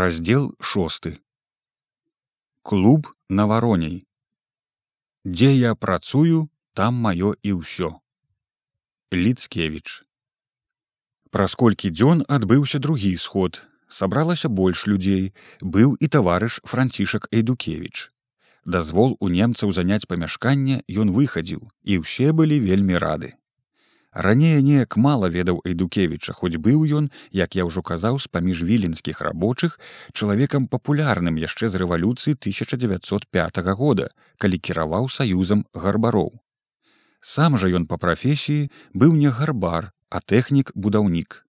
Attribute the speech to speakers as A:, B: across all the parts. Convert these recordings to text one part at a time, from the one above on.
A: раздел шосты клуб на вароней дзе я працую там маё і ўсё ліцкевич праз колькі дзён адбыўся другі сход сабралася больш людзей быў і таварыш францішак эйдукевич. Дазвол у немцаў заняць памяшканне ён выхадзіў і ўсе былі вельмі рады Ранее неяк мала ведаў Эйдукевіча, хоць быў ён, як я ўжо казаў з паміж віленскіх рабочых чалавекам папулярным яшчэ з рэвалюцыі 1905 года, калі кіраваў саюзам гарбароў. Сам жа ён па прафесіі быў не гарбар, а тэхнік будаўнік.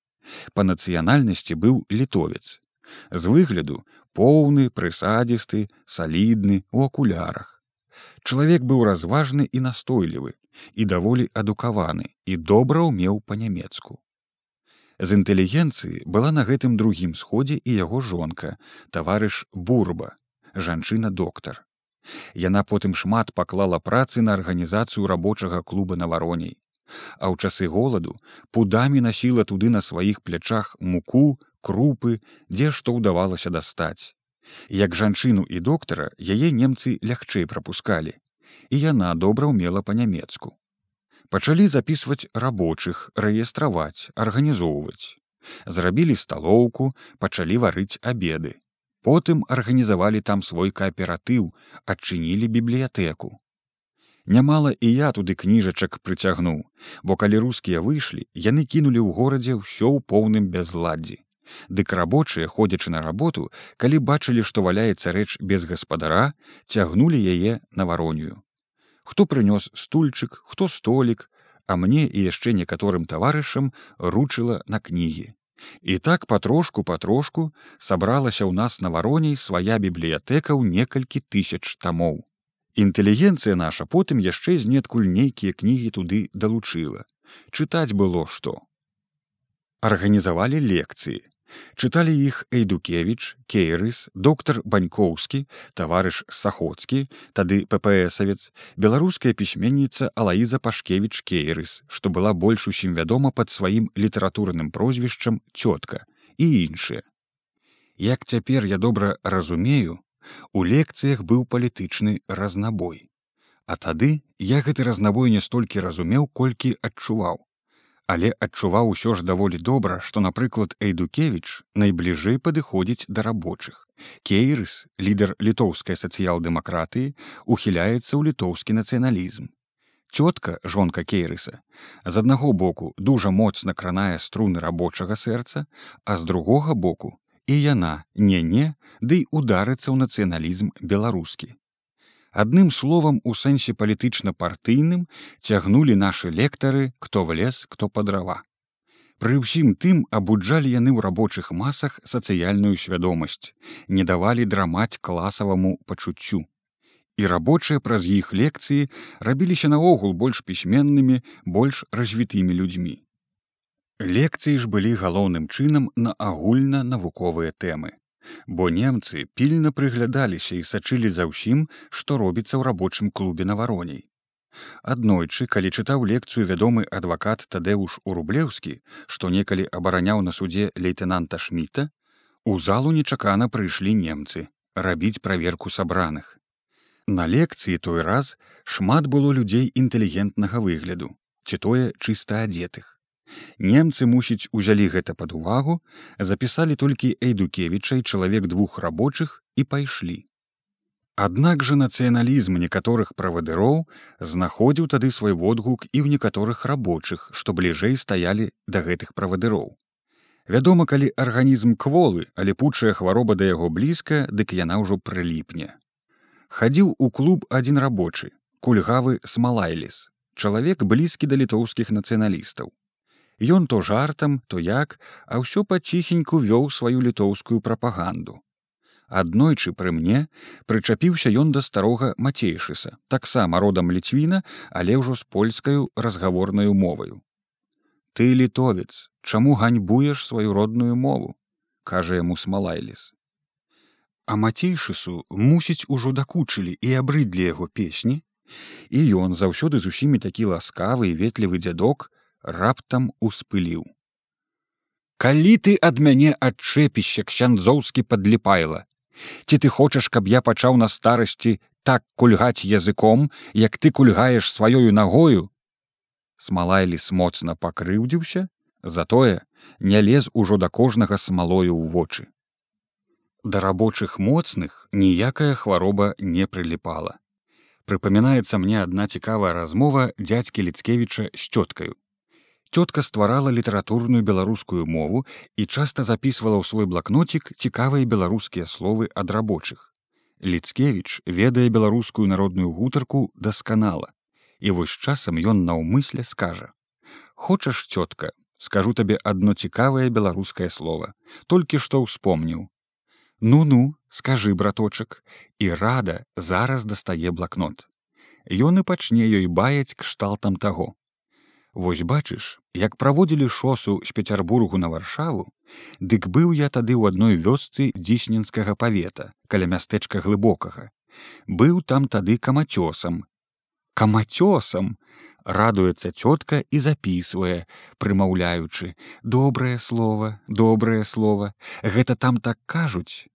A: Па нацыянальнасці быў літовец. З выгляду поўны, прысадзісты, салідны у акулярах. Чалавек быў разважны і настойлівы, і даволі адукаваны і добра ўмеў па-нямецку. З інтэлігенцыі была на гэтым другім сходзе і яго жонка, таварыш бурба, жанчына доктар. Яна потым шмат паклала працы на арганізацыю рабочага клуба на вароней. А ў часы голаду пудамі насіла туды на сваіх плячах муку, крупы, дзе што ўдавалася дастаць. Як жанчыну і доктара яе немцы лягчэй прапускалі і яна добра ўмела па-нямецку. Пачалі запісваць рабочых, рэестраваць, арганізоўваць. Зрабілі сталоўку, пачалі варыць абеды. Потым арганізавалі там свой кааператыў, адчынілі бібліятэку. Нямала і я туды кніжачак прыцягнуў, бо калі рускія выйшлі, яны кінулі ў горадзе ўсё ў поўным бязладдзі. Дык рабочыя, ходзячы на работу, калі бачылі, што валяецца рэч без гаспадара, цягнулі яе на варонію. Хто прынёс стульчык хто столік а мне і яшчэ некаторым таварышам ручыла на кнігі. І так патрошку патрошку сабралася ў нас на вароней свая бібліятэка ў некалькі тысяч тамоў. Інтэлігенцыя наша потым яшчэ знеткуль нейкія кнігі туды далучыла. Чытаць было што. Арганізавалі лекцыі чыталі іх эйдукевич кейрыс доктор банькоўскі таварыш сахоцкі тады ппсавец беларуская пісьменніца алаіза пашкевич кейрыс што была больш усім вядома пад сваім літаратурным прозвішчам цётка і іншыя. Як цяпер я добра разумею у лекцыях быў палітычны разнабой. А тады я гэты разнабой не столькі разумеў колькі адчуваў але адчуваў усё ж даволі добра што напрыклад эйдукевич найбліжэй падыходзіць да рабочых. Кейрыс лідар літоўскай сацыял-дэмакратыі ухіляецца ў літоўскі нацыяналізм. Цётка жонка кейрыса з аднаго боку дужа моцна кранае струны рабочага сэрца а з другога боку і яна не не дый ударыцца ў нацыяналізм беларускі адным словам у сэнсе палітычна-партыйным цягнулі нашы лектары хто в лес кто па дрова пры ўсім тым абуджалі яны ў рабочых масах сацыяльную свядомасць не давалі драмаць класаваму пачуццю. І рабочыя праз іх лекцыі рабіліся наогул больш пісьменнымі больш развітымі людзьмі. Лекцыі ж былі галоўным чынам на агульна навуковыя тэмы бо немцы пільна прыглядаліся і сачылі за ўсім, што робіцца ў рабочым клубе на вароней. Аднойчы, калі чытаў лекцыю вядомы адвакат Тадэуш Урублеўскі, што некалі абараняў на судзе лейтенанта Шміта, у залу нечакана прыйшлі немцы рабіць праверку сабраных. На лекцыі той раз шмат было людзей інтэлігентнага выгляду, ці тое чыста адзетых. Немцы мусіць узялі гэта пад увагу, запісалі толькі эйдукевічай чалавек двух рабочых і пайшлі. Аднак жа нацыяналізм некаторых правадыроў знаходзіў тады свой водгук і ў некаторых рабочых, што бліжэй стаялі да гэтых правадыроў. Вядома, калі арганізм кволы, але пучая хвароба да яго блізка, дык яна ўжо прыліпне. Хадзіў у клуб адзін рабочы, кульгавы смалайліс, чалавек блізкі да літоўскіх нацыяналістаў. Ён то жартам, то як, а ўсё паціхеньку вёў сваю літоўскую прапаганду. Аднойчы пры мне прычапіўся ён да старога мацейшыса, таксама родам ліцвіна, але ўжо з польскаю разгаворнаю моваю. Ты літовец, чаму ганьбуеш сваю родную мову, кажа яму смалайліс. А мацейшысу мусіць ужо дакучылі і абрыдлі яго песні, і ён заўсёды з усімі такі ласкавы і ветлівы дзядок, раптам успыліў. калі ты ад мяне адчэпішся ксяндзоўскі падліпайла? Ці ты хочаш каб я пачаў на старасці так кульгаць языком як ты кульгаеш сваёю нагою? Смалайліс моцна пакрыўдзіўся затое не лез ужо да кожнага смалою ў вочы. Да рабочых моцных ніякая хвароба не прыліпала. Прыпамінаецца мне адна цікавая размова дзядзькі ліцкевіча з цёткаю цётка стварала літаратурную беларускую мову і часта записывала ў свой блакнотик цікавыя беларускія словы ад рабочых. Ліцкевич ведае беларускую народную гутарку дасканала і вось часам ён наўмысле скажа хочаш цётка скажу табе адно цікавае беларускае слово толькі што ўспомніў. Ну ну скажы браточак і рада зараз дастае блакнот. Ён і пачне ёй баяць кшталтам таго Вось бачыш як праводзілі шосу з пецярбургу на варшаву дык быў я тады ў адной вёсцы дзісненскага павета каля мястэчка глыбокага. Быў там тады камацёсам. Камацёсам! Радуецца цётка і записывае прымаўляючы. Добрае слово добрае слово гэта там так кажуць.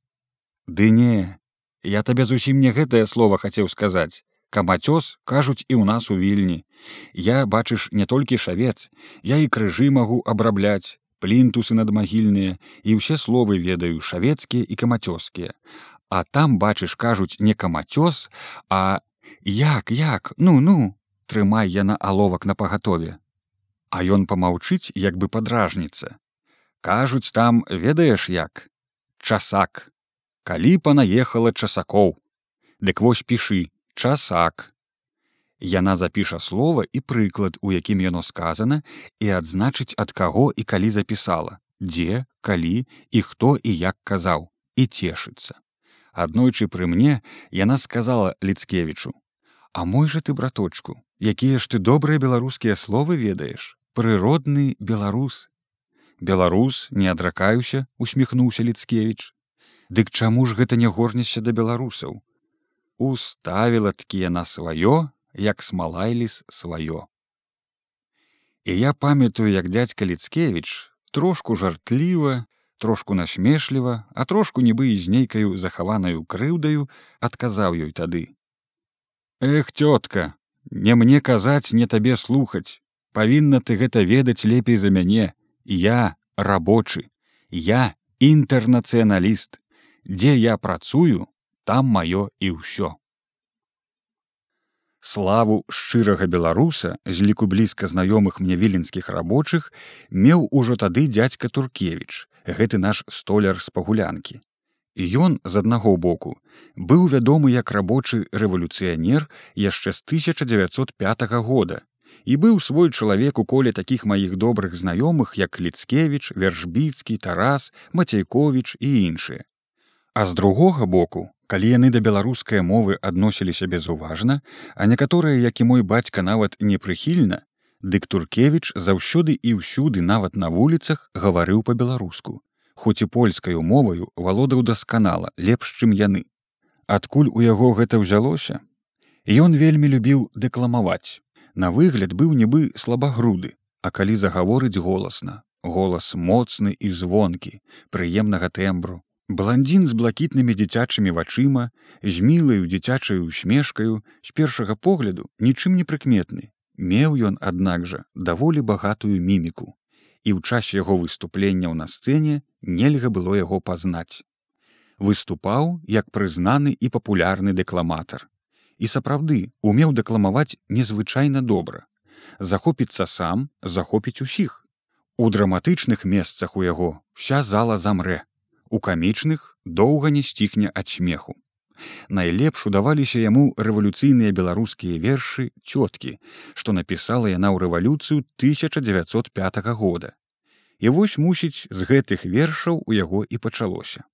A: Ды не, я табе зусім не гэтае слово хацеў сказаць. Камацёс кажуць і ў нас у вільні. Я бачыш не толькі шавец, я і крыжы магу абрабляць, плінтусы надмагільныя і ўсе словы ведаю шавецкія і камацёскія. А там бачыш кажуць не камацёс, а як як ну ну трымай я на аловак на пагатове. А ён помаўчыць як бы падражніца. Кажуць там ведаеш як часак калі панаехала часакоў дык вось пішы часак. Яна запіша слова і прыклад у якім яно сказана і адзначыць ад каго і калі запісала дзе калі і хто і як казаў і цешыцца. Аднойчы пры мне яна сказала ліцкевічу а мой жа ты браточку якія ж ты добрыя беларускія словы ведаеш прыродны беларус беларус не адракаюся усміхнуўся ліцкевич Дык чаму ж гэта не горнешся да беларусаў? Уставіла такі яна сваё, як смалайліс сваё. І я памятаю, як дядзька Ліцкевіч трошку жартліва, трошку насмешліва, а трошку нібы і з нейкаю захаванаю крыўдаю адказаў ёй тады. Эх, цётка, не мне казаць не табе слухаць, павінна ты гэта ведаць лепей за мяне, я рабочы, я інтэрнацыяналіст, дзе я працую там маё і ўсё. Славу шчырага беларуса з ліку блізка знаёмых мне віленскіх рабочых меў ужо тады дядзька туркевич гэты наш столяр з пагулянкі. Ён з аднаго боку быў вядомы як рабочы рэвалюцыянер яшчэ з 1905 года і быў свой чалавек у коле такіх маіх добрых знаёмых як ліцкевич вяршбіцкі тарас мацейкович і іншыя А з другога боку, калі яны да беларускай мовы адносіліся безуважна, а некаторыя, як і мой бацька нават непрыхільна, дык Туркевіч заўсёды і ўсюды нават на вуліцах гаварыў па-беларуску, хоць і польскаю моваю валодаў дасканала лепш, чым яны. Адкуль у яго гэта ўзялося? Ён вельмі любіў дэкламаваць. На выгляд быў нібы слабагруды, а калі загаворыць голасна, голас моцны і звонкі, прыемнага тэмбру, Бландзін з блакітнымі дзіцячымі вачыма, з мілаю дзіцячаю усмешкаю, з першага погляду нічым не прыкметны. Меў ён, аднак жа, даволі багатую міміку. І ў часе яго выступленняў на сцэне нельга было яго пазнаць. Выступаў як прызнаны і папулярны дэкламатар. І сапраўды умеў дэкламаваць незвычайна добра. Захопіцца сам, захопіць усіх. У драматычных месцах у яго вся зала замрэ у камічных доўга не сціхне ад смеху. Найлепш удаваліся яму рэвалюцыйныя беларускія вершы цёткі, што напісала яна ў рэвалюцыю 1905 года. І вось мусіць з гэтых вершаў у яго і пачалося.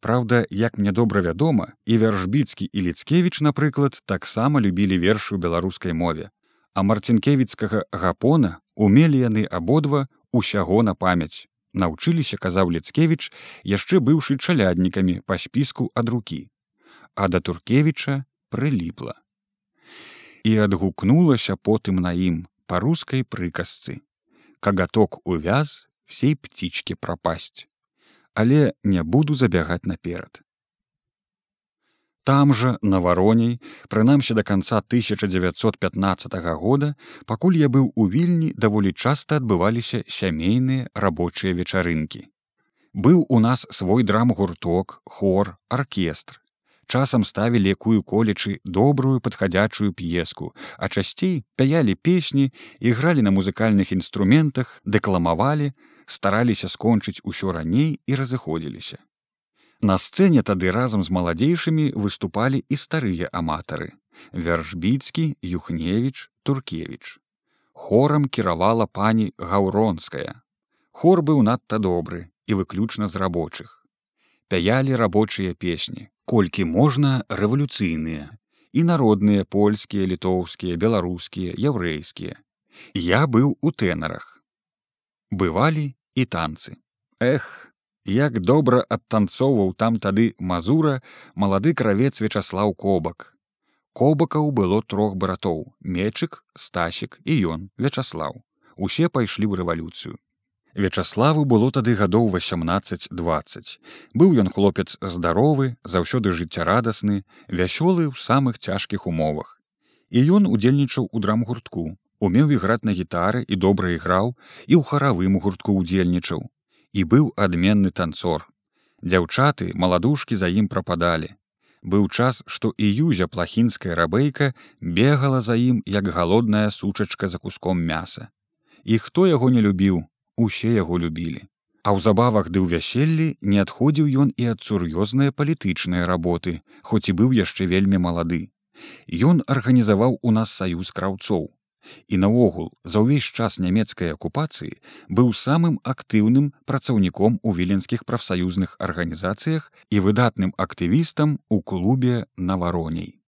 A: Праўда, як мне добра вядома, і вяршбіцкі і ліцкевіч, напрыклад, таксама любілі вершы ў беларускай мове. А марцінкевіцкага гапона умелі яны абодва усяго на памяць Наўчыліся казаў ліцкевіч яшчэ быўшы чаляднікамі па спіску ад рукі а да туркевіча прыліпла і адгукнулася потым на ім па рускай прыказцы кагаток увяз всей птичке прапасць. Але не буду забягаць наперад. Там жа на вароней, прынамсі да канца 1915 года, пакуль я быў у вільні даволі часта адбываліся сямейныя рабочыя вечарынкі. Быў у нас свой драм-гурток, хор, аркестр. Часам ставілі якую колечы добрую падхадзячую п'еску, а часцей пяялі песні, ігралі на музыкальных інструментах, дэкламавалі, стараліся скончыць усё раней і разыходзіліся. На сцэне тады разам з маладзейшымі выступалі і старыя аматары. Вяршбіцкі, Юхневіч, Туркевіч. Хорам кіравала пані Гаўронская. Хор быў надта добры і выключна з рабочых. Пяялі рабочыя песні, колькі можна рэвалюцыйныя, і народныя польскія, літоўскія, беларускія, яўрэйскія. Я быў у тэнарах. Бывалі і танцы. Эх, Як добра адтанцоўваў там тады мазура малады кравец вячаслаў кобак. Кобакаў было трох братоў, мечык, стасік і ён вячаслаў. Усе пайшлі ў рэвалюцыю. Вячаславу было тады гадоў 18-20. Быў ён хлопец здаровы, заўсёды жыццярадасны, вясёлы ў самых цяжкіх умовах. І ён удзельнічаў у драмгуртку, умеў іграць на гітары і добра іграў і ў харавым гуртку удзельнічаў і быў адменны танцор. Дзяўчаты маладушкі за ім прападалі. Быў час, што і юзя плахінская рабейка бегала за ім як галодная сучачка за куском мяса. І хто яго не любіў, усе яго любілі. А ў забавах ды ў вяселлі не адходзіў ён і ад сур'ёзныя палітычныя работы, хоць і быў яшчэ вельмі малады. Ён арганізаваў у нас саюз краўцоў, і наогул за ўвесь час нямецкай акупацыі быў самым актыўным працаўніком у віленскіх прафсаюзных арганізацыях і выдатным актывістам у клубе на вароней